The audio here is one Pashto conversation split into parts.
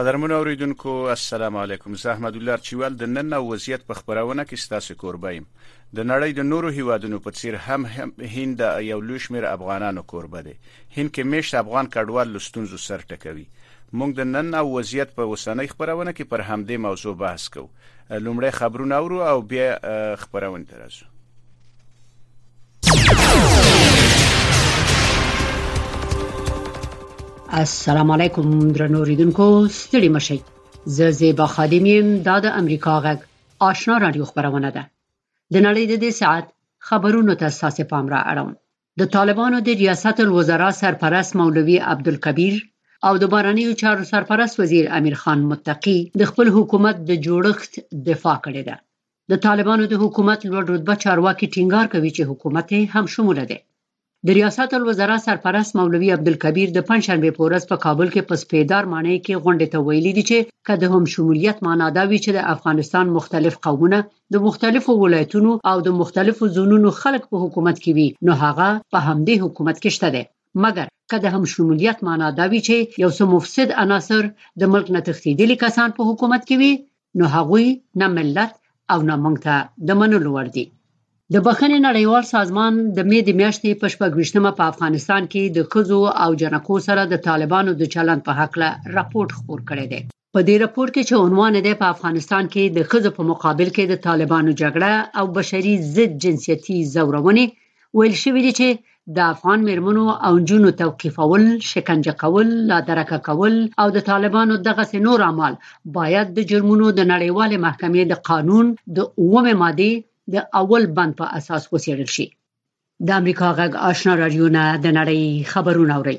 قدرمن اوریدونکو السلام علیکم زه احمد الله چوال د نن او وضعیت په خبرونه کې ستاسو کوربه یم د نړۍ د نورو هیوادونو په څیر هم هند یو لوی شمیر افغانانو کوربه دی هند کې مېشت افغان کډوال له ستونزو سر ټکوي. موږ د نن او وضعیت په اوسنۍ خپرونه کې پر همدې موضوع بحث کوو. لومړی خبرونه اورو او بیا خپرونې ته راځو. السلام علیکم درنو ریدونکو ستړي مشي زه زیبا خادم یم دا د امریکا غږ آشنا رادیو خبرونه ده د نړۍ د دې ساعت خبرونو ته اساس پام را اړوم د طالبانو د ریاست الوزرا سرپرست مولوي عبدالکبیر او د بهرنیو چارو سرپرست وزیر امیر خان متقي د خپل حکومت د جوړښت دفاع کړې ده. د طالبانو د حکومت لوړ رتبه چارواکي ټینګار کوي چې حکومت یې هم شموله دی. د ریاست الوزرا سرپرست مولوي عبدالکبیر د پنجشنبې په ورځ په کابل کې په سپېدار ماڼۍ کې غونډې ته ویلي دي چې که د هم شمولیت معنا دا وي چې د افغانستان مختلف قومونه د مختلفو ولایتونو او د مختلفو زونونو خلک په حکومت کې وي نو هغه په همدې حکومت کې شته دی مګر که د همشمولیت معنا دا وي چې یو څه مفسد عناصر د ملک نه تښتیدلي کسان په حکومت کې وي نو هغوی نه ملت او نه مونږ ته د منلو وړ دي د بخښنې نړیوال سازمان د می د میاشتې په شپږویشتمه په افغانستان کې د ښځو او جنکو سره د طالبانو د چلند په هکله راپورټ خپور کړی دی په دې راپور کې چې عنوان دی په افغانستان کې د ښځو په مقابل کې د طالبانو جګړه او بشري ضد جنسیتي ځورونې ویل شوي دي چې د افغان میرمنو او نجونو توقیفول، شکنجه کول، لادرکه کول او د طالبانو دغسې نور اعمال باید د جرمونو د نړیوالې محکمې د قانون د اوومې مادې د اول بند په اساس وڅېړل شي. د امریکا غږ آشنا رادیو نه د نړۍ خبرونه اوري.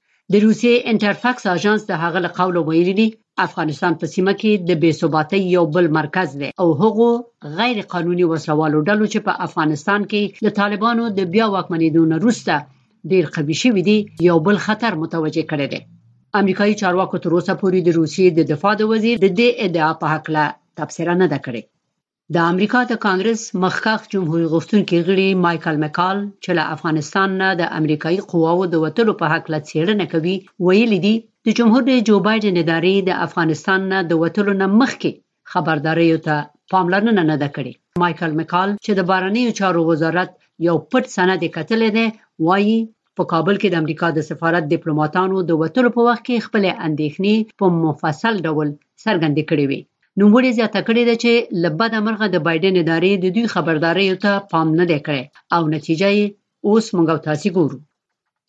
د روسیې انټرفکس آژانس د هغه له قوله ویلي دي، افغانستان په سیمه کې د بې ثباتۍ یو بل مرکز دی او هغو غیر قانوني وسله والو ډلو چې په افغانستان کې د طالبانو د بیا واکمنېدو نه وروسته ډېر قوي شوي دي، یو بل خطر متوجه کړی دی. امریکايي چارواکو تر اوسه پورې د روسیې د دفاع د وزیر د دې ادعا په هکله تبصره نه ده کړې. د امریکا د کانګرس مخکښ جمهوري غوښتونکي غړي مایکل مکال چې له افغانستان نه د امریکایي قواو د وتلو په حق له څېړنه کوي ویلي دي د جمهور رئیس جو بایډن ادارې د افغانستان نه د وتلو نه مخکې خبرداریو ته پاملرنه نه ده کړې مایکل مکال چې د بهرنیو چارو وزارت یو پټ سند یې کتلی دی وایي په کابل کې د امریکا د سفارت دیپلوماتانو د وتلو په وخت کې خپل اندېښنې په مفصل ډول څرګندې کړې وي نوموړي زیاته کړې ده چې له بده مرغه د بایډن ادارې د دوی خبرداریو ته پام نه دی کړی او نتیجه یې اوس موږ او تاسو ګورو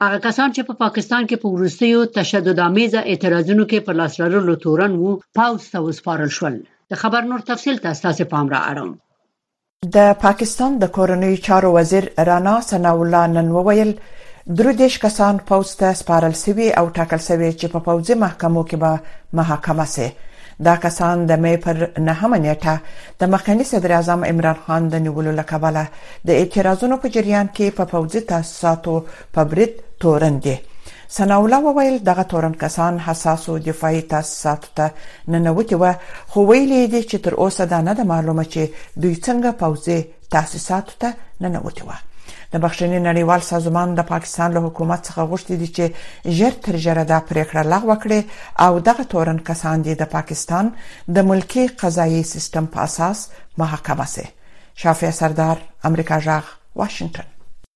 هغه کسان چې په پا پاکستان کې په ورستیو تشددامیزه اعتراضونو کې په لاس لرلو تورن وو پاوس ته وسپارل شول د خبر نور تفصيل ته تاسو پام را اړوم د پاکستان د کورنیو چارو وزیر رانا ثناء الله نن وویل، درې دېرش کسان پوځ ته سپارل شوي او ټاکل شوې چې په پوځي محکمو کې به محاکمه شي. دا کسان د مې پر نهمه نیټه د مخکني صدراعظم عمران خان د نیولو له کبله د اعتراضونو په جریان کې په پوځي تاسیساتو په برید تورن دي سناولا وویل دغه تورن کسان حساسو دفاعي تاسیساتو ته ننوتي و خو ویلي دي چې تر اوسه دا نه ده معلومه چې دوی څنګه پوځي تاسیساتو ته ننوتي و د بخښنې نړیوال سازمان د پاکستان له حکومت څخه غوښتي دي چې ژر تر ژره دا پریکړه لغوه کړي او دغه تورن کسان دي د پاکستان د ملکی قضایي سیستم په اساس محاکمه شي شافیا سردار امریکا جاغ واشنگټن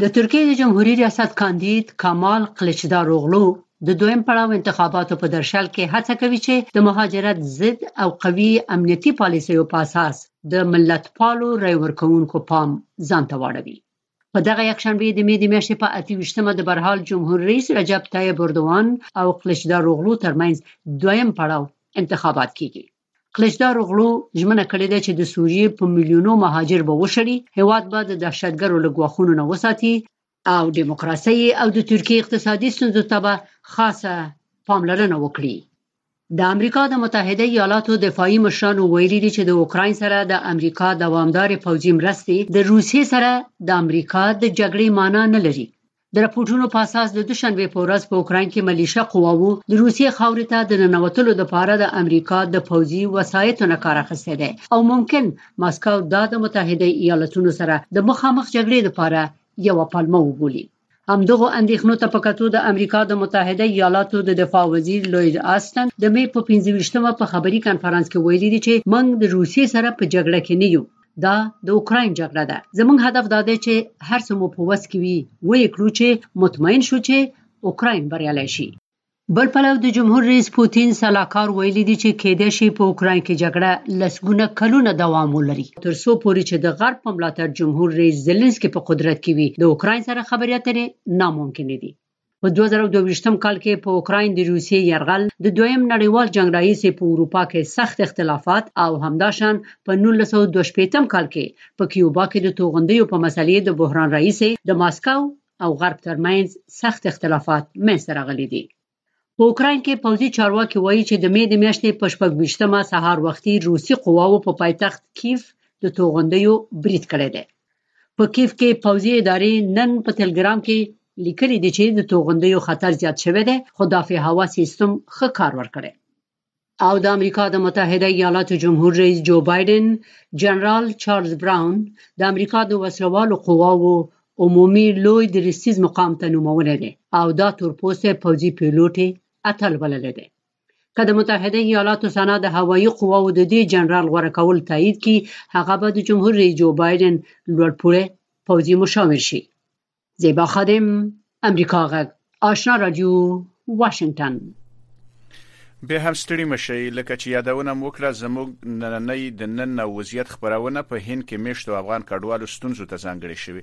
د ترکیې د جمهوري ریاست کاندید کمال قلچدار اوغلو د دویم پړاو انتخاباتو په درشل کې هڅه کوي چې د مهاجرت ضد او قوي امنیتي پالیسیو په اساس د ملتپالو رای ورکوونکو پام ځان ته واړوي په دغه یکشنبه د می د میاشتې په اتیوشتمه د برحال جمهور رئیس رجب طیب اردوان او قلچدار اوغلو ترمنځ دویم پړاو انتخابات کیږي قلچدارو غلو ژمنه کړې ده چې د سوریې په میلیونو مهاجر به وشړي، هیواد به د دهشتګرو له ګواښونو نه وساتي، او ډیموکراسۍ او د ترکیې اقتصادي ستونزو ته به خاصه پاملرنه وکړي. د امریکا د متحده ایالاتو دفاعي مشرانو ویلي دي چې د اوکراین سره د امریکا دوامدارې پوځي مرستې د روسیې سره د امریکا د جګړې مانا نه لري. د راپورټونو په اساس د دوشنبې په ورځ په اوکراین کې ملیشه قواوو د روسیې خاورې ته د ننوتلو لپاره د امریکا د پوځي وسایتو نه کار اخیستی دی او ممکن ماسکو دا د متحده ایالاتونو سره د مخامخ جګړې لپاره یو پلمه وبولي همدغه اندېښنو ته په کتو د امریکا د متحده ایالاتو د دفاع وزیر لوید آستن د مې په 25مه په خبري کانفرنس کې ویلي دي چې موږ د روسیې سره په جګړه کې نه یو دا د اوکراین جګړه ده زمونږ هدف دا دی چې هر څه مو په وس کې وي وې کړو چې مطمئن شو چې اوکراین بریالی شي بل پلو د جمهور رئیس پوتین سلاکار ویلي دي چې کېدای شي په اوکراین کې جګړه لسګونه کلونه دوام ولري تر څو پورې چې د غرب په ملاتړ جمهور رئیس زلنسکي په قدرت کې وي د اوکراین سره خبرې اترې ناممکنې دي په دوه زره او دوه ویشت کال کې په اوکراین د روسیې یرغل، د دویم نړیوال جنګ راهیسې په اروپا کې سخت اختلافات او همداشان په نولس سوه او دوه شپېتم کال کې په کیوبا کې د توغندیو په مسلې د بحران راهیسې د ماسکو او غرب ترمنځ سخت اختلافات منځته راغلي دي. په اوکراین کې پوځي چارواکي وایي چې د مې د میاشتې په شپږ ویشتمه سهار وختي روسي قواوو په پایتخت کیف د توغندیو برید کړی دی. په کیف کې پوځي ادارې نن په تلګرام کې لیکلي دي چې د توغندیو خطر زیات شوی دی خو دافع هوا سیستم ښه کار ورکړي او د امریکا د متحده ایالاتو جمهور رئیس جو بایډن جنرال چارلز براون د امریکا د وسلوالو قواو عمومي لوی درستیز مقام ته نومولی دی او دا تورپوستی پوځي پیلوټ اتل بللی دی که د متحده ایالاتو سنا د هوایي قواو د دې جنرال غوره کول تایید کړي هغه به د جمهور رئیس جو بایډن لوړپوړی پوځي مشاور شي زیبا خادم امریکا غږ آشنا رادیو واشنگتن به هم ستړي مشي لکه چې یادونه موکړه زموږ نننۍ د نن او وضعیت خبرونه په هند کې میشتو افغان کډوالو ستونزو ته ځانګړي شوی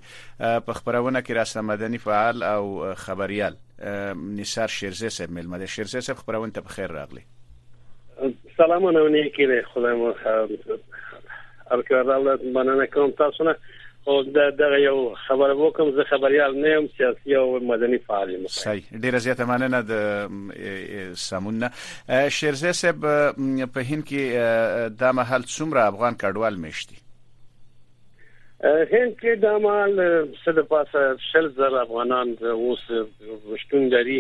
په خبرونه کې راسته مدني فعال او خبريال نثار شیرزی صاحب مېلمه دی شیرزی صاحب خبرونه ته بخیر راغلی سلامونه او نیکی دی خدای مو هرکار راوړه مننه کوم تاسو نه او دا دغه یو خبر وکم زه خبريال نه يم سیاسي او مدني فعال یم صحیح ډیره زیاته مننه د سمون نه شیرزه صاحب په هند کې د محل څومره افغان کډوال مشتي هند کې د مال څه د پاسه شل زر افغانان اوس شتون لري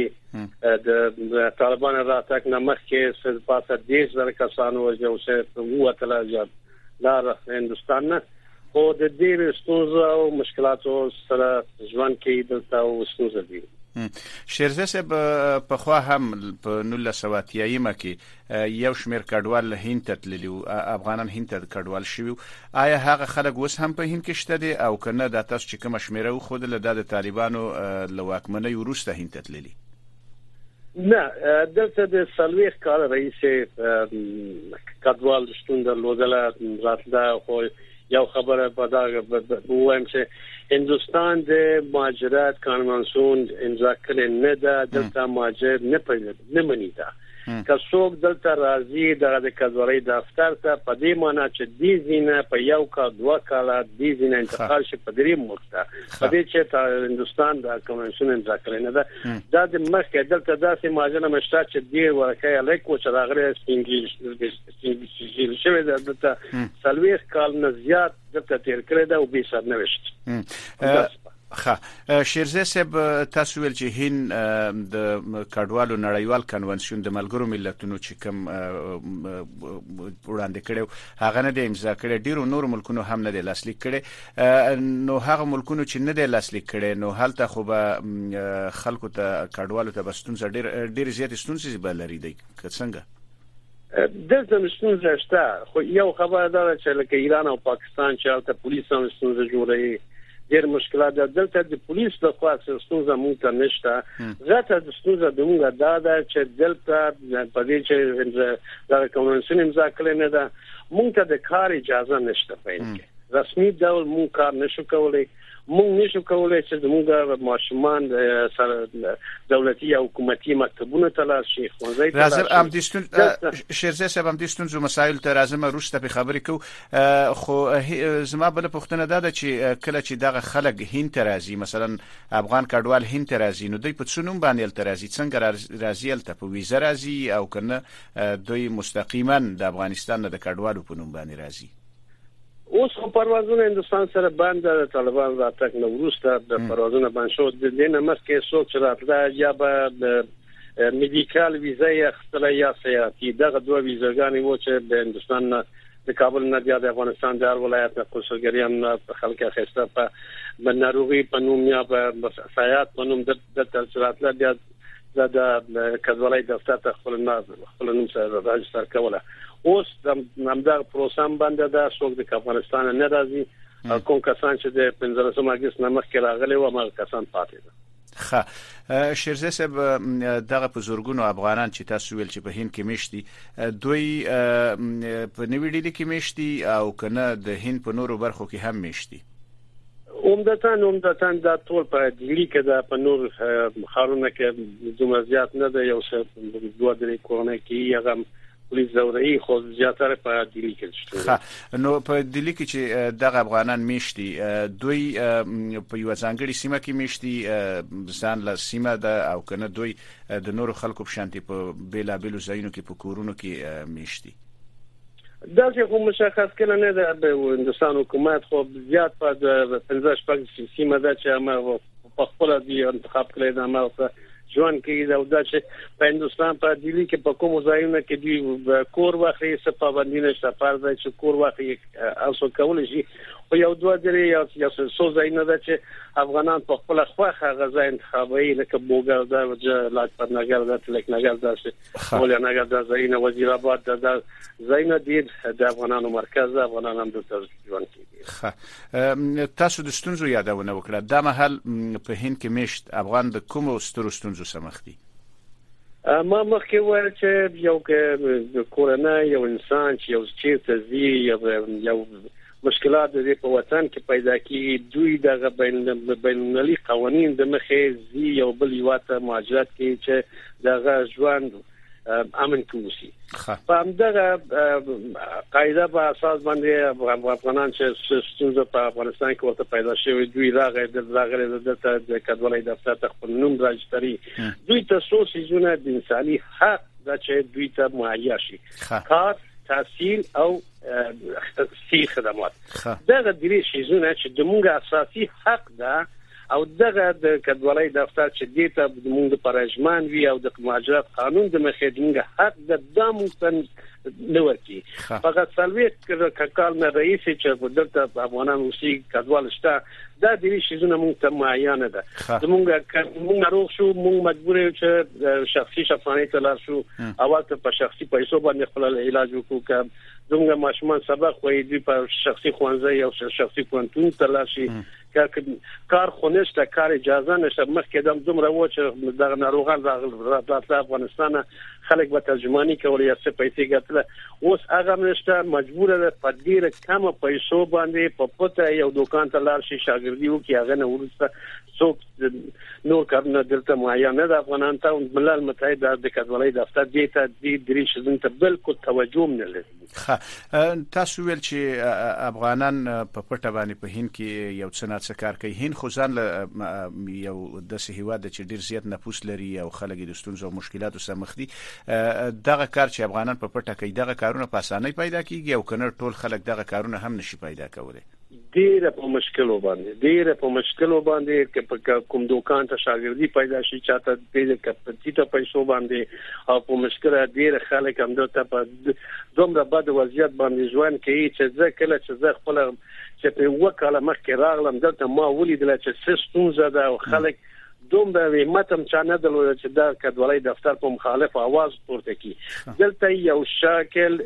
د طالبانو راتګ نه مخکې څه د پاسه ډیر زر کسانو وجه او څه وو تل زیات لار هندستان نه او د دې ستونزو او مشکلاتو سره ژوند کې دلته او ستونزې دي شیرزه صاحب په خو هم په 1980 کې یو شمېر کډوال هند ته تللي وو، افغانان هند ته کډوال شوي وو، آیا هغه خلک اوس هم په هند کې شته دي او که نه، دا تاسو چې کومه شمېره وښودله دا د طالبانو له واکمنۍ وروسته هند ته تللي؟ نه، دلته د څلوېښت کاله راهیسې کډوال شتون درلودله، راتله، خو یو خبره به دا ووایم چې هندوستان د مهاجرت کانوانسیون امضا کړې نه ده، دلته مهاجر نه مني دا. که څوک دلته راځي دغه د کزورۍ دفتر ته په دې معنی چې دې زینه په یو کا دوه کاله دې زینه انتقال شي په دریم ملک ته په دې چې تا هندستان د کنوانسیون امضا کړی نه ده دا د مخ کې دلته داسې ماجنه مشته چې دې ورکه الیک و چې راغلی سپینګیل شوی ده دلته سلويخ کال نه زیات دلته تیر کړی دا او به سر نوښت ښه شیرزی صاحب تاسو ویل چې هین د کډوالو نړیوال کنونسیون د ملګرو ملتونو چې کوم وړاندې کړو هغه نه د امضا کړي ډیرو نور ملکونو هم نه د لاسلیک کړي نو هغه ملکونو چې نه د لاسلیک کړي نو هلته خو به خلکو ته کډوالو ته بستونز ډیر ډیر زیات ستونزې بلري دي که څنګه دلته نو ستونزه شته خو یو خبره دا ده چې لکه ایران او پاکستان چې هلته پولیس هم ستونزه جوړوي ډېر مشکلات ده دلته د پولیس له خوا ستونزه مونږ ته نشته زیاته د ستونزه د مونږه دا ده چې دلته په دې چې دا کنوانسیون امضا کړی نه ده مونږ ته د کار اجازه نشته پېنځه رسمي ډول مونږ کار نشو کولای مونږ نشو کولای چې زمونږ ماشومان سره دولتي یا حکومتي مکتبونو ته لاړ شي ښوونځي ته لاړ شي راځم د ستون شیرزه صاحب هم د ستونزو مسایل ته راځم روسته په خبرې کو خو زما بل پوښتنه ده چې کله چې دغه خلک هین ته راځي مثلا افغان کډوال هین ته راځي نو دوی په څو نوم باندې تل راځي څنګه راځي تل په ویزه راځي او کنه دوی مستقیما د افغانستان د کډوالو په نوم باندې راځي اوس خو پروازونه هندستان سره بند ده طالبان راتګ نه ورسته د پروازونه بند شو د دینه مخکې څوک چې راتله یا به د میډیکال ویزه یا خپل یا سیاحتي دغه دوه ویزاګانې وو چې د هندستان نه د کابل نه د افغانستان د هر ولایت نه قصورګریان نه په خلک اخیسته په ناروغي په نوم یا په سیاحت په نوم د ترسراتله د دا د کډوالۍ دفتر ته خپل نه خپل نوم سره راجستر کوله اوس د همدغه پروسم باندې دا څوک د افغانستان نه راځي کوم کسان چې د 15 اگست نه مخکې راغلي و هغه کسان پاتې دي خه شیرزه صاحب دغه په زورګونو افغانان چې تاسو ویل چې په هند کې میشتي دوی په نوی ډیلی کې میشتي او کنه د هند په نورو برخو کې هم میشتي عمدتاً عمدتاً دا ټول په ډیلی کې دا په نور خارونه کې دومره زیات نه دی یو څه دوه درې کورونه کې هغه پولیس زوري خو زیاتره په ډیلی کې شته نو په ډیلی کې چې دغه افغانان میشتي دوی په یو ځانګړي سیمه کې میشتي ځان له سیمه ده او کنه دوی د نورو خلکو په شانتي په بیلابیلو ځایونو کې په کورونو کې میشتي دا چې خو مشخص کله نه ده به هندستان حکومت خو زیات په 15 شپږ سیمه ده چې ما په خپل دی انتخاب کړی دا ما ژوند کوي دا دا چې په هندستان په دلی کې په کوم ځایونه کې دی کور واخلي څه پابندی نشته پر ځای چې کور واخلي اوسو کول شي خو یو دوه درې یا یا څو ځایونه ده چې افغانان په خپل خوخه غزا انتخابوي لکه بوګر دا لاک پر نګر دا تلک نګر دا چې مولانا اگر دا زین وزیر آباد دا, دا زین دیر د افغانانو مرکز ده افغانان هم دلته ژوند کوي خه تاسو د ستونزو یادونه وکړه دا مهال په هند کې مشت افغان د کومو سترو ستونزو سره مخ دي ما مخکې ویل چې یو کورنۍ یو انسان چې یو چیرته زی یو یو مشکلات د دې په وطن کې پیدا کیږي دوی دغه بین المللي قوانین د مخې زی یو بل یو ته مهاجرت کوي چې دغه ژوند امن کې وسی په همدغه قاعده په اساس باندې افغانان چې ستونزه په افغانستان کې ورته پیدا شوې دوی راغې د راغلي دلته د کډوالۍ دفتر ته خپل نوم راجستري دوی ته څو سيزونه د انساني حق د چې دوی ته مهیا شي کار تحصیل او صحي خدمات دغه درې شیزونه چې د موږ اساسي حق ده او دغه د کډوالۍ دفتر چې دې ته موږ پر اجمان وی او د مهاجرت قانون د مخې موږ حق د دام تن لور کی فقط سلوي کال نه رئیس چې دلته افغانان اوسي کډوال شته دا دیني شیزونه مونږ ته معیا نه ده زمونږ مونږ ناروغ شو مونږ مجبور یو چې شخصي شفاخانه ته لاړ شو اول ته په شخصي پیسو باندې خپل علاج وکړو که زمونږ ماشومان سبق وایي دوی په شخصي خوانځي او شخصي پونتون ته لاړ شي که کار خونشته کار اجازه نشته مخکې دم دومره و چې دغه ناروغان راغل راتله افغانستان خلک به ترجمانی کول یا څه پیسې ګټله اوس هغه مرسته مجبور ده په ډیر کم پیسو باندې په پته یو دکان ته لار شي شاګردي او کې هغه نه ورسته څوک نور کارونه دلته معیا نه ده افغانان ته ملل متحد د کډوالۍ دفتر دې ته دې درې شزن ته بالکل توجه نه لري تاسو ویل چې افغانان په پټه باندې په هین کې یو څه نه څه کار کوي هین خو ځان له یو د سهیوا د چې ډیر زیات نفوس لري او خلک د ستونزو او مشکلاتو سره مخ دي دغه کار چې افغانان په پټه کوي دغه کارونه په اسانۍ پیدا کیږي او کنه ټول خلک دغه کارونه هم نشي پیدا کولی ډیره په مشکل وباندې ډیره په مشکل وباندې چې په کوم دکان ته شاګردي پیدا شي چاته د کپتی ته پیسو باندې او په مشکل ډیره خلک هم دلته په دومره بد وضعیت باندې ژوند کوي چې ځکه کله چې زه خپل چې په وکاله مخکې راغلم دلته ما ولیدل چې سیستم زده او خلک دومره یو همت هم چا نه درلود چې دا کډوالۍ دفتر په مخالف आवाज پورته کی دلته یو شکل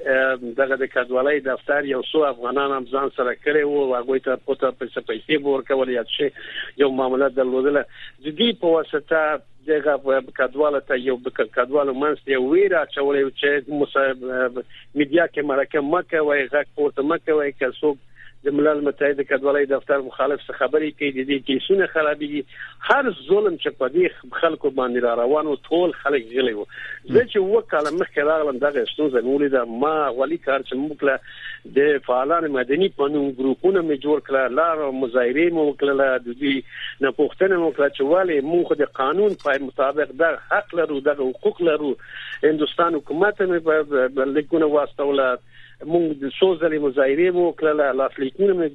دغه د کډوالۍ دفتر یو څو افغانان هم ځان سره کړي وو هغه ته پته پیسې پیسې ورکول یا چې یو معاملې درلودله د دې په واسطه دغه کډواله ته یو کډواله منځ ته ویرا چولې چې مصاحب میډیا کې مرکه مکه وای غږ پورته مکه وای که څوک د ملل متحد د کډوالۍ دفتر مخالف څه خبرې کوي د دې کیسونه خرابېږي هر ظلم چې په دې خلکو باندې را روان وو ټول خلک غلي وو زه چې وکاله مخکې راغلم دغه ستونزه مولې ده ما غولي کار چې موږ د فعالان مدني پنوم ګروپونه مې جوړ کړل لار مظاهره مو وکړه د دې نه پوښتنه مو وکړه چې ولی موږ د قانون په مطابق د حق لرو د حقوق لرو هندستان حکومت مې په لیکونه واستوله موږ د څو ځلې مظاهره مو کړله لاسلیکونه مې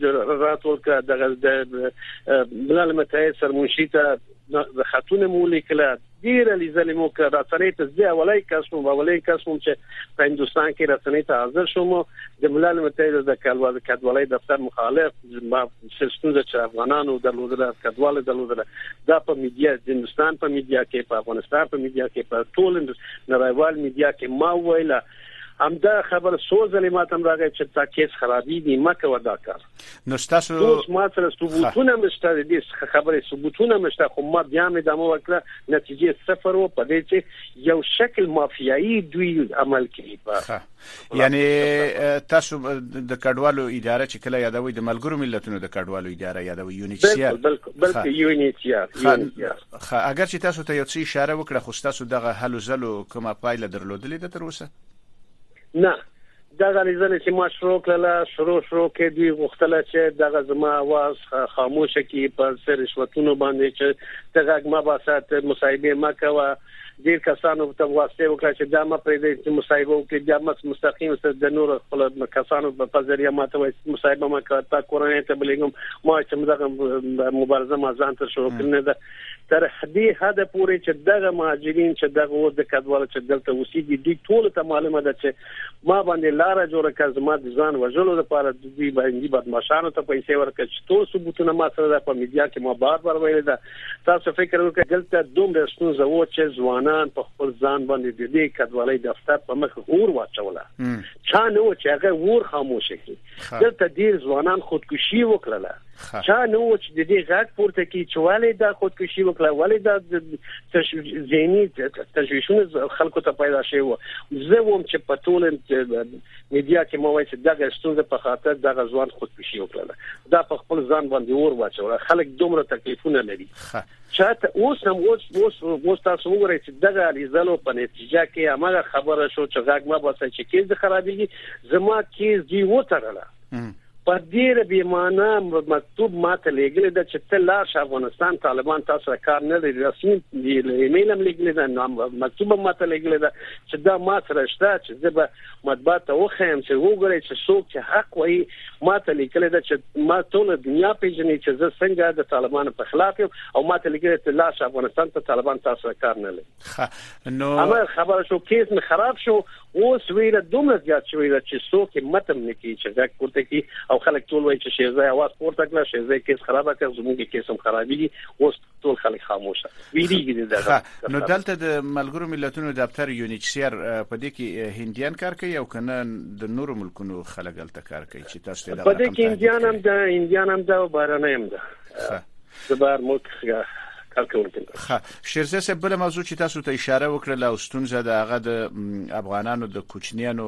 راتول کړه د ملل متحد سرمنشي ته د خاتون مو لیکله ډیر لیزلې مو کړه رسنۍ ته زه اولای کس مو اولای کس مو چې په هندستان کې رسنۍ ته حاضر شوم د ملل متحد د کډوالو کډوالۍ دفتر مخالف ما سیستم چې افغانانو د لودره کډوالو د لودره دا په میډیا د هندستان په میډیا کې په افغانستان په میډیا کې په ټول نړیوال میډیا کې ما ویله همدا خبر سو ځلې ما تم راغی چې تا کیس خرابي دي ما کوه دا کار نو تاسو اوس ما سره ثبوتونه مشته دې خبره ثبوتونه مشته خو ما بیا مې دمو وکړه نتیجه صفر و په دې چې یو شکل مافیایی دوی عمل کوي په یعنی تاسو د کډوالو اداره چې کله یادوي د ملګرو ملتونو د کډوالو اداره یادوي یونیسیا بلکې یونیسیا خه اګر چی تاسو ته یو څه اشاره وکړه خو ستاسو دغه هلو ځلو کومه پایله درلودلې ده تر اوسه؟ نه دغه لیدنه چې ما شروع کړله شروع شروع کې دوی غوښتل چې دغه زما واز خاموشه کی پر سر رشوتونو باندې چې دغه ما باسه ته مصاحبه ما کوه ډیر کسانو ته واسطه وکړه چې دا مه پرې دې چې مصاحبه وکړي بیا مس مستقیم سره د نور خپل کسانو په ذریعہ ماته وایي مصاحبه ما کړه تا کورنۍ ته بلګم ما چې مزه مبارزه ما ځان ته شروع کړنه ده تر دې حد پورې چې دغه مهاجرین چې دغه ور د کډوال چې دلته اوسېږي دوی ټول ته معلومه ده چې ما باندې لار جوړه کړ زما د ځان وژلو لپاره د دوی باندې بدمعشانو ته پیسې ورکړ چې ټول ثبوتونه ما سره ده په میډیا کې ما بار بار ویل ده تاسو فکر وکړئ دلته دومره ستونزه وو چې ځوانان په خپل ځان باندې د دې کډوالۍ دفتر په مخ اور واچوله چا نه و چې هغه ور خاموش کړي دلته ډیر ځوانان خودکشي وکړله چا نه و چې د دې غږ پورته کړي چې ولې دا خودکشي وکړه ولې دا ذهني تشویشونه خلکو ته پیدا شوی و زه ووم چې په ټول میډیا کې مو وایي چې دغه ستونزه په خاطر دغه ځوان خودکشي وکړه دا په خپل ځان باندې اور واچوله خلک دومره تکلیفونه لري چاته اوس هم اوس اوس اوس تاسو وګورئ چې دغه اړیزلو په نتیجه کې هغه خبره شو چې غږ ما بس چې کیز خرابېږي زما کیز دی وټرله په ډیر به معنا مکتوب ماته لګل د چې ته لار ش افغانستان طالبان تاسو سره کار نه لري رسمي دی ایمیل هم لګل دا نام مکتوب ماته لګل دا چې دا ما سره شته چې زه به مطبوعات ته وخیم چې وګورئ چې څوک چې حق وایي ماته لیکل دا چې ما ټول دنیا پیژنې چې زه څنګه د طالبانو په خلاف یم او ماته لیکل چې لا افغانستان ته طالبان تاسو کار نه لري نو امر خبر شو کیس خراب شو اوس ویره دومره زیات شوې ده چې څوک همت هم نه کوي چې غږ پورته کړي او خلک ټول وایي چې شیرزای اواز پورته کړه شیرزای کیس خراب کړ زموږ کیس هم خرابېږي اوس ټول خلک خاموشه ویریږي دغه نو دلته د ملګرو ملتونو دفتر یونیچسیر په دې کې هندیان کار کوي او کنه د نورو ملکونو خلک دلته کار کوي چې تاسو ته په دې کې هندیان هم ده هندیان هم ده او بهرنۍ هم ده زه به هر موقع کار کوونکی ښه شیرزی صاحب بل موضوع چې تاسو ته اشاره وکړه او ستونزه د هغه د افغانانو د کوچنیانو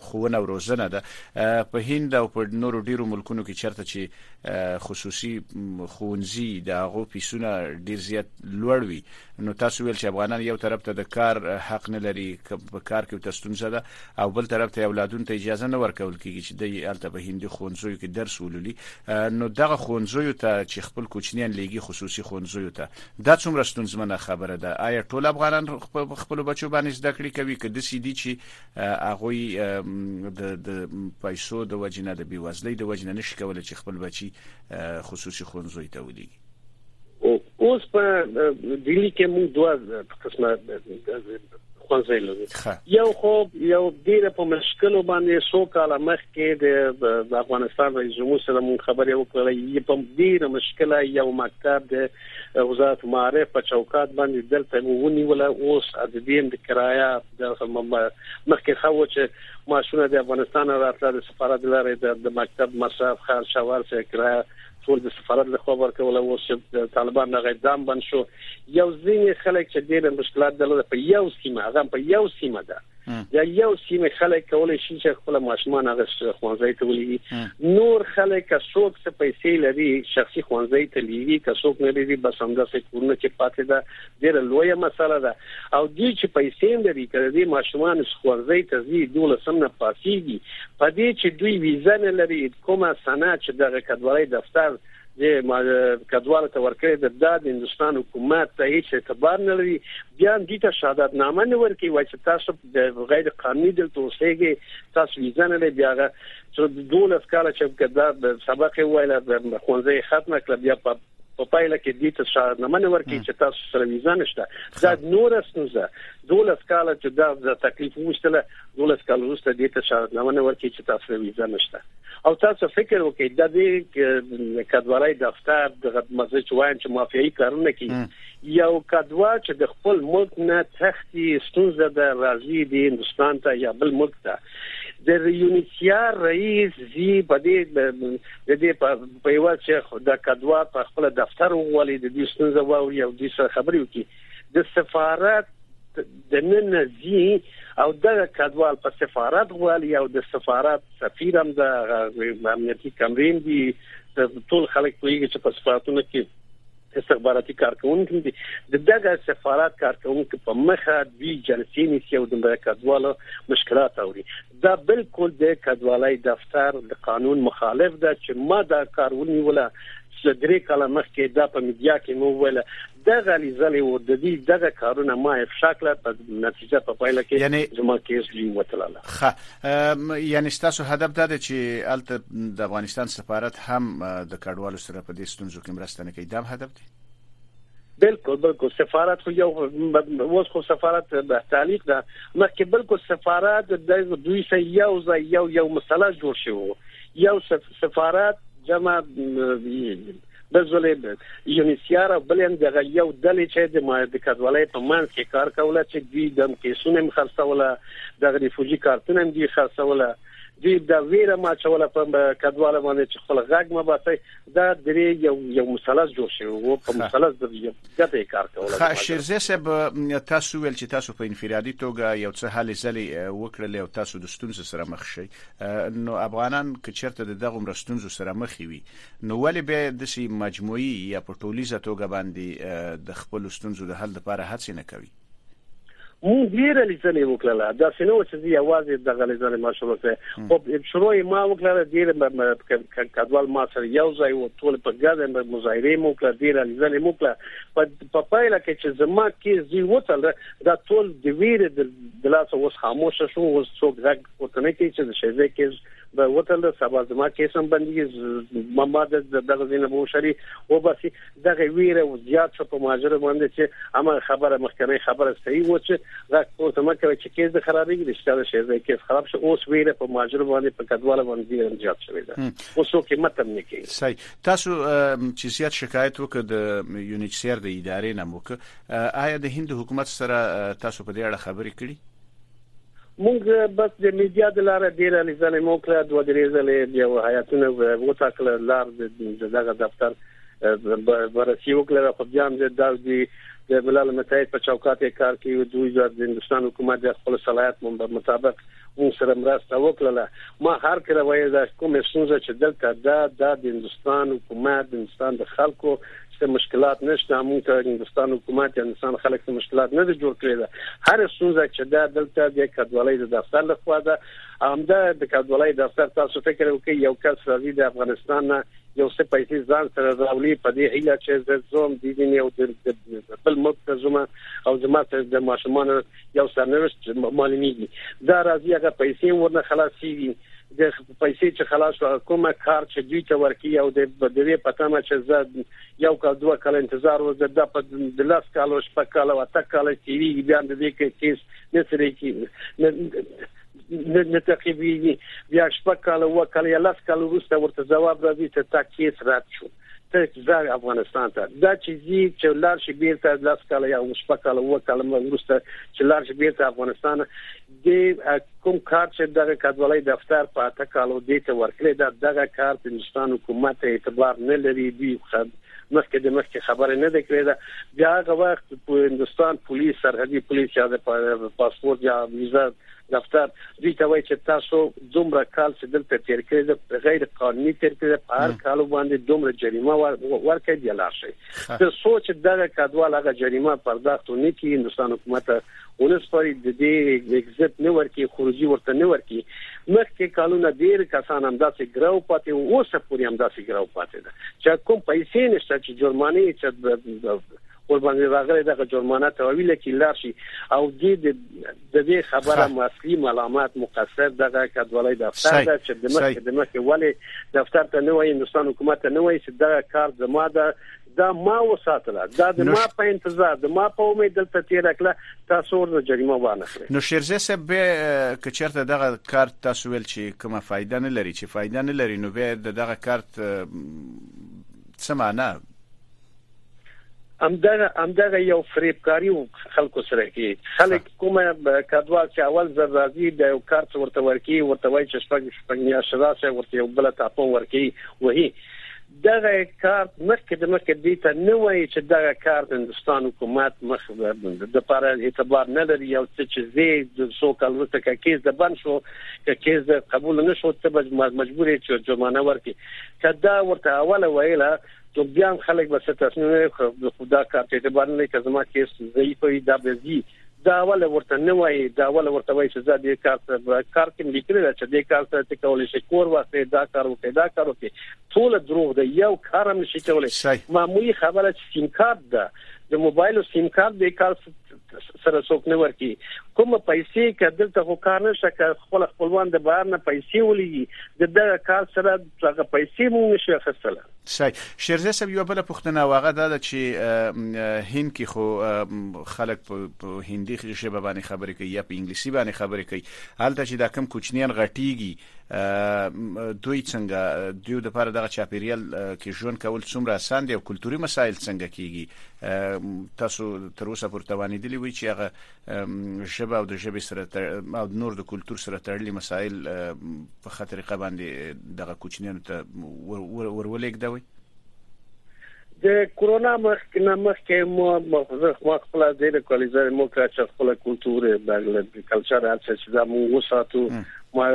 خوونه او روزنه ده په هند او په نورو ډیرو ملکونو کې چرته چې خصوصي خونځي د هغه پیسونه ډیر زیات لوړ وي نو تاسو ویل چې افغانان یو طرف ته د کار حق نه لري په کار کې تاسو ستونزه ده او بل طرف ته اولادونو ته اجازه نه ورکول کیږي چې دوی هلته په هندي ښوونځیو کې درس ولولي نو دغه ښوونځیو ته چې خپل کوچنیان لیږي خصوصي ښوونځیو ته دا څومره ستونزمنه خبره ده آیا ټول افغانان خپل بچو باندې زده کړې کوي که د سیدی چې هغوی د د پیسو د وجنه د بیوزلۍ د وجنه نشي کولای چې خپل بچي خصوصي ښوونځیو ته ولېږي اوس په دلی کې موږ دوه قسمه خوځې لرو یو خو یو ډیر په مشکلو باندې سو کال مخکې د افغانستان رئیس جمهور سره مون خبرې وکړې یې په ډیر مشکله یو مکتب د وزارت معارف په چوکات باندې دلته مو ونیول اوس د دې د کرایه د مخکې خو چې ماشونه د افغانستان راتله د سفارت لارې د مکتب مصرف خرچ ورسې کرایه ټول د سفارت له خوا ورکول او اوس چې طالبان راغی دام بند شو یو ځینې خلک چې ډېر مشکلات درلود په یو سیمه هغه په یو سیمه ده یا یو سیمه خلک کولای شي چې خپل ماشومان هغه خوانځي ته ولېږي نور خلک که څوک څه پیسې لري شخصي خوانځي ته لېږي که څوک نه لري بس همدا څه کورونه چې پاتې ده ډېره لویه مسله ده او دوی چې پیسې لري که د دې ماشومانو ښوونځي ته ځي دولسم نه پاسیږي په دې چې دوی ویزه نه لري کومه سند چې دغه کډوالۍ دفتر د کډوالو ته ورکړي د داد هندستان حکومت ته هیڅ اعتبار نه لري بیا دوی ته شهادت نامه نه ورکي وای چې تاسو د غیر قانوني دلته اوسېږي تاسو ویزه نه لري بیا څو دولس کال چې دا سبق ویل د خونځې ختمه کړ بیا په په پایله کې دې ته شاهنامه ورکړي چې تاسو سره ویزه نشته دا نور اسنوزه دولس کال چې دا د تکلیف وشتله دولس کال وروسته دې ته شاهنامه ورکړي چې تاسو سره ویزه نشته او تاسو فکر وکړئ د دې کډوالۍ دفتر د مزه چواین چې مافیایي کارونه کوي یو کډوا چې د خپل ملک نه تختی ستونزه د راځي د هندستان ته یا بل ملک ته د یونیسیا رئیس زی په دې د دې په یو چې د کدوا په خپل دفتر وغوړي د دې ستونزه واوري او د سره خبرې وکړي د سفارت د نن زی او دغه کډوال په سفارت غوالي او د سفارت سفیر هم د امنیتي کمرې دی ټول خلک کوي چې په سفارتونو کې استخباراتي کارکونکي دي د دغه سفارت کارکونکو په مخه دوی جلسې نیسي او د کډوالو مشکلات اوري دا بالکل د کډوالۍ دفتر د قانون مخالف ده چې ما دا کار ونیوله چې درې کاله مخکې دا په میډیا کې مو ویل دغه لیزلې و د دې دغه کارونه ما افشا کړه په نتیجه په پایله کې یعنی... زما کیس جی وتلاله خه یعنی تاسو هدف دا دی چې الته د افغانستان سفارت هم د کډوالو سره په دې ستونزو کې مرسته نه کوي دا هدف دی بالکل بالکل سفارت خو یو اوس خو سفارت به تعلیق ده مخکې بالکل سفارت د دوی سره یو ځای یو یو مسله جوړ شو یو سفارت جمع د زولې یونیسیار او بلین د یو دلې چې د ماهد کډوالۍ په منځ کې کار کوله چې دوی د کیسونو خرڅوله د غریفوجي کارتونه دوی خرڅوله دوی د ویره ما چوله په کډواله باندې چې خپل غږ مباسي دا درې یو یو مثلث جوړ شوی وو په مثلث د یو ګټه یې کار کوله ښه شیرزی صاحب تاسو ویل چې تاسو په انفرادي توګه یو څه هلې ځلې وکړلې او تاسو د ستونزو سره مخ شئ نو افغانان که چېرته د دغو مرستونزو سره مخ وي نو ولې بیا داسې مجموعي یا په ټولیزه توګه باندې د خپلو ستونزو د حل لپاره هڅې نه کوي مونږ ډیره لیدلې وکړه دا سينو چې دی اوازې د غلې ځلې ما شروع کړې او شروع ما وکړه ډیر کډوال ما سره یو ځای و ټول په ګډه مظاهره مو کړه ډیره لیدلې مو کړه په پایله کې چې زما کې زی وتل دا ټول د ویر د لاس اوس خاموش شو اوس څوک غږ وته نه کوي چې د شیزه کې به وتل سبا زما کې سم بندي ما د دغه زینبو شری و بسي دغه ویره او زیات شو په مهاجرو باندې چې همغه خبره مخکنۍ خبره صحیح و چې غږ پورته مه کوئ چې کیس د خرابېږي رښتیا د شعر دی کیس خراب شو اوس ویره په مهاجرو باندې په کډواله باندې زیات شوې ده اوس څوک یې متم نه کوي صحیح تاسو چې زیات شکایت وکړ د یونیچسیر د ادارې نه موکه آیا د هند حکومت سره تاسو په دې اړه خبرې کړې مونږ بس د میډیا د لاره ډیر هلې ځلې مو کړه دوه درې ځلې یو هیئتونه وټاکل لار د دغه دفتر بررسي وکړه خو بیا هم د داودي د ملل متحد په چوکات کې کار کوي دوی د هندستان حکومت د خپل صلاحیت مطابق اون سره مرسته وکړه ما هر کله ویل دا کوم څنګه چې دلته دا د هندستان حکومت د هندستان د خلکو څه مشکلات نشته موږ ته هندستان حکومت یا هندستان خلک څه مشکلات نه دي جوړ کړی دا هر ستونزه چې دا دلته د کډوالۍ د دفتر له خوا ده همدا د کډوالۍ دفتر تاسو فکر وکړئ یو کس راځي د افغانستان نه یو څه پیسې ځان سره راولي په دې هیله چې زه زوم دي دین یو د بل ملک ته زما او زما سره د ماشومان یو سرنوشت معلومیږي دا راځي هغه پیسې ورنه خلاصيږي د پیسې چې خلاص شو کومه کار چې دوی ته ورکی او د بدوی په تمه چې زه یو کال دوه کال انتظار و زه د په د لاس کال او شپږ کال او اته کال تیری بیا د دې کې کیس نه سره کی نه نه تقریبي بیا شپږ کال او کال یا لاس کال ورسته ورته جواب راځي چې تا کیس رات شو ته ځار افغانستان ته دا چې زی چې لار شي بیرته لاس کاله یا وسپا کاله و کاله ورسته چې لار شي بیرته افغانستان د کوم کار چې دغه کډوالۍ دفتر په اته کالو دې ته ورکړي دا دغه کار د هندستان حکومت اعتبار نه لري دوی خد مخکې د مخکې خبره نه ده کړې دا بیا هغه وخت په هندستان پولیس سرحدي پولیس یا د پاسپورت یا ویزه دفتر دوی ته وایي چې تاسو دومره کال چې دلته تیر کړی د غیر قانوني تیر کړی په هر کال باندې دومره جریمه ورکړي دی لاړ شي د سوچ دغه کډوال هغه جریمه پرداخت نه کی هندستان حکومت ولس پرې د دې ایگزیټ نه ورکی خروجي ورته نه ورکی مخکې کالونه ډیر کسان هم داسې ګراو پاتې او اوس پورې هم داسې ګراو پاتې ده چې کوم پیسې نشته چې جرمانه چې ور باندې راغلي دغه جرمانه تحویل کی لاشي او دې د دې خبره اصلي ملامت مقصر دغه کډوالۍ دفتر ده چې د مخکې د مخکې ولې دفتر ته نه وایي هندستان حکومت ته نه وایي چې دغه کار زما ده دا ما وساتله دا د ما په انتظار د ما په امید دلته تیر کړه تاسو ورته جریمه وانه کړئ نو شیرزی صاحب به که چیرته دغه کارت تاسو ویل چې کومه فائدہ نه لري چې فائدہ نه لري نو به دغه کارت څه معنی همدغه همدغه یو فریبکاری او خلکو سره کې خلک کومه کډوا چې اول زر راځي د یو کارت ورته ورکی ورته وای چې شپږ شپږ میاشت راځي ورته یو بل ته پون ورکی وهي دغه کارت مخکې د مخکې دی ته نه وایي چې دغه کارت هندستان حکومت مخ د پر اعتبار نه لري یو څه چې زی د سو کال وروسته کې کیس د بند شو کې کیس د قبول نه شو ته مجبور چې جرمانه ورکړي کدا ورته اوله ویله نو بیا هم خلک به څه تصمیم وي خو دا کار ته اعتبار نه لري که زما کیس ضعیف وي دا به زی دا ول ورته نه وایي دا ول ورته وایي چې زه دې کار ته کار کې لیکل دا چې دې کار ته کول شي کور واسه دا کار وکړي دا کار وکړي ټول دروغ دی یو کار هم نشي کولای معمولی خبره چې سیم کارت ده د موبایل سیم کارت دې کار سره څوک نه ورکی کوم پیسې که دلته خو کار نشته که خپل خپلوان د بهر نه پیسې ولېږي د دغه کار سره هغه پیسې مونږ نشو اخیستلی صحیح شیرزی صاحب یو بل پوښتنه او هغه دا ده چې هند کې خو خلک په هندي ژبه باندې خبرې کوي یا په انګلیسي باندې خبرې کوي هلته چې دا کم کوچنیان غټیږي دوی څنګه دیو د پاره دغه چاپیریال کې ژوند کول څومره اسان دی او کلتوري مسایل څنګه کیږي تاسو تر اوسه پر توانیدلی وی چې هغه ژبه او د ژبې سره او نور د کلتور سره تړلي مسایل په خطرې قباندې دغه کوچنیانو ته ورولېږدوي د کورونا مخکې نه مخکې مو مخزه خو خپل د دې کولیزر مو کړ چې خپل کلچر د کلچر هڅه چې دا موږ وساتو ما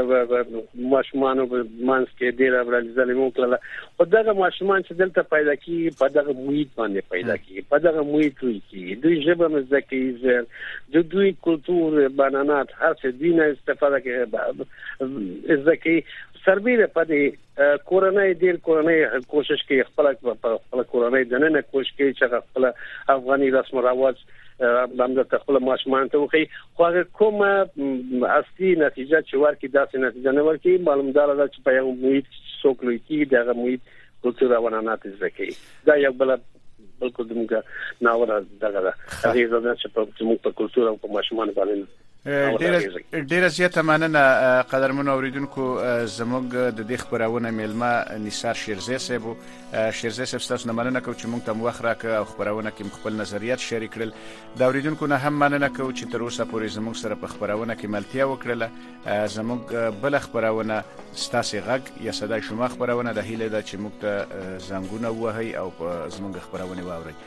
ماشومان په منځ کې ډیر ورځې ځلې مو کړل او دغه ماشومان چې دلته پیدا کی په دغه محیط باندې پیدا کی په دغه محیط وی کی دوی ژبه مزه کوي زر د دوی کلچر بنانات هر څه دینه استفاده کوي زکه سربیره په دې کورنۍ ډیر کورنۍ کوشش کوي خپل خپل کورنۍ د نن کوشش کوي چې خپل افغاني رسم رواج باندې ته خپل ماشومان ته وخی خو هغه کوم اصلي نتیجه چې ورکی داسې نتیجه نه ورکی معلوم دار ده چې په یو محیط څوک لوي کی دغه محیط کلتور او عنعنات زده کوي دا یو بل بلکې دموږ ناوړه دغه ده هغه زده چې په موږ په کلتور او په ماشومان باندې ډیره زیاته مننه قدرمن اوریدونکو زموږ د دې خبرونه میلمه نثار شیرزی صاحب شیرزی صاحب تاسو نه مننه کوم چې موږ ته وخت راکړ او خبرونه کې خپل نظریات شریک کړل د اوریدونکو نه هم مننه کوم چې تر اوسه پورې زموږ سره په خبرونه کې ملتیا وکړل زموږ بل خبرونه ستاسو غږ یا صداي شما خبرونه د هیله ده چې موږ ته زنګونه وهي او زموږ خبرونه واوري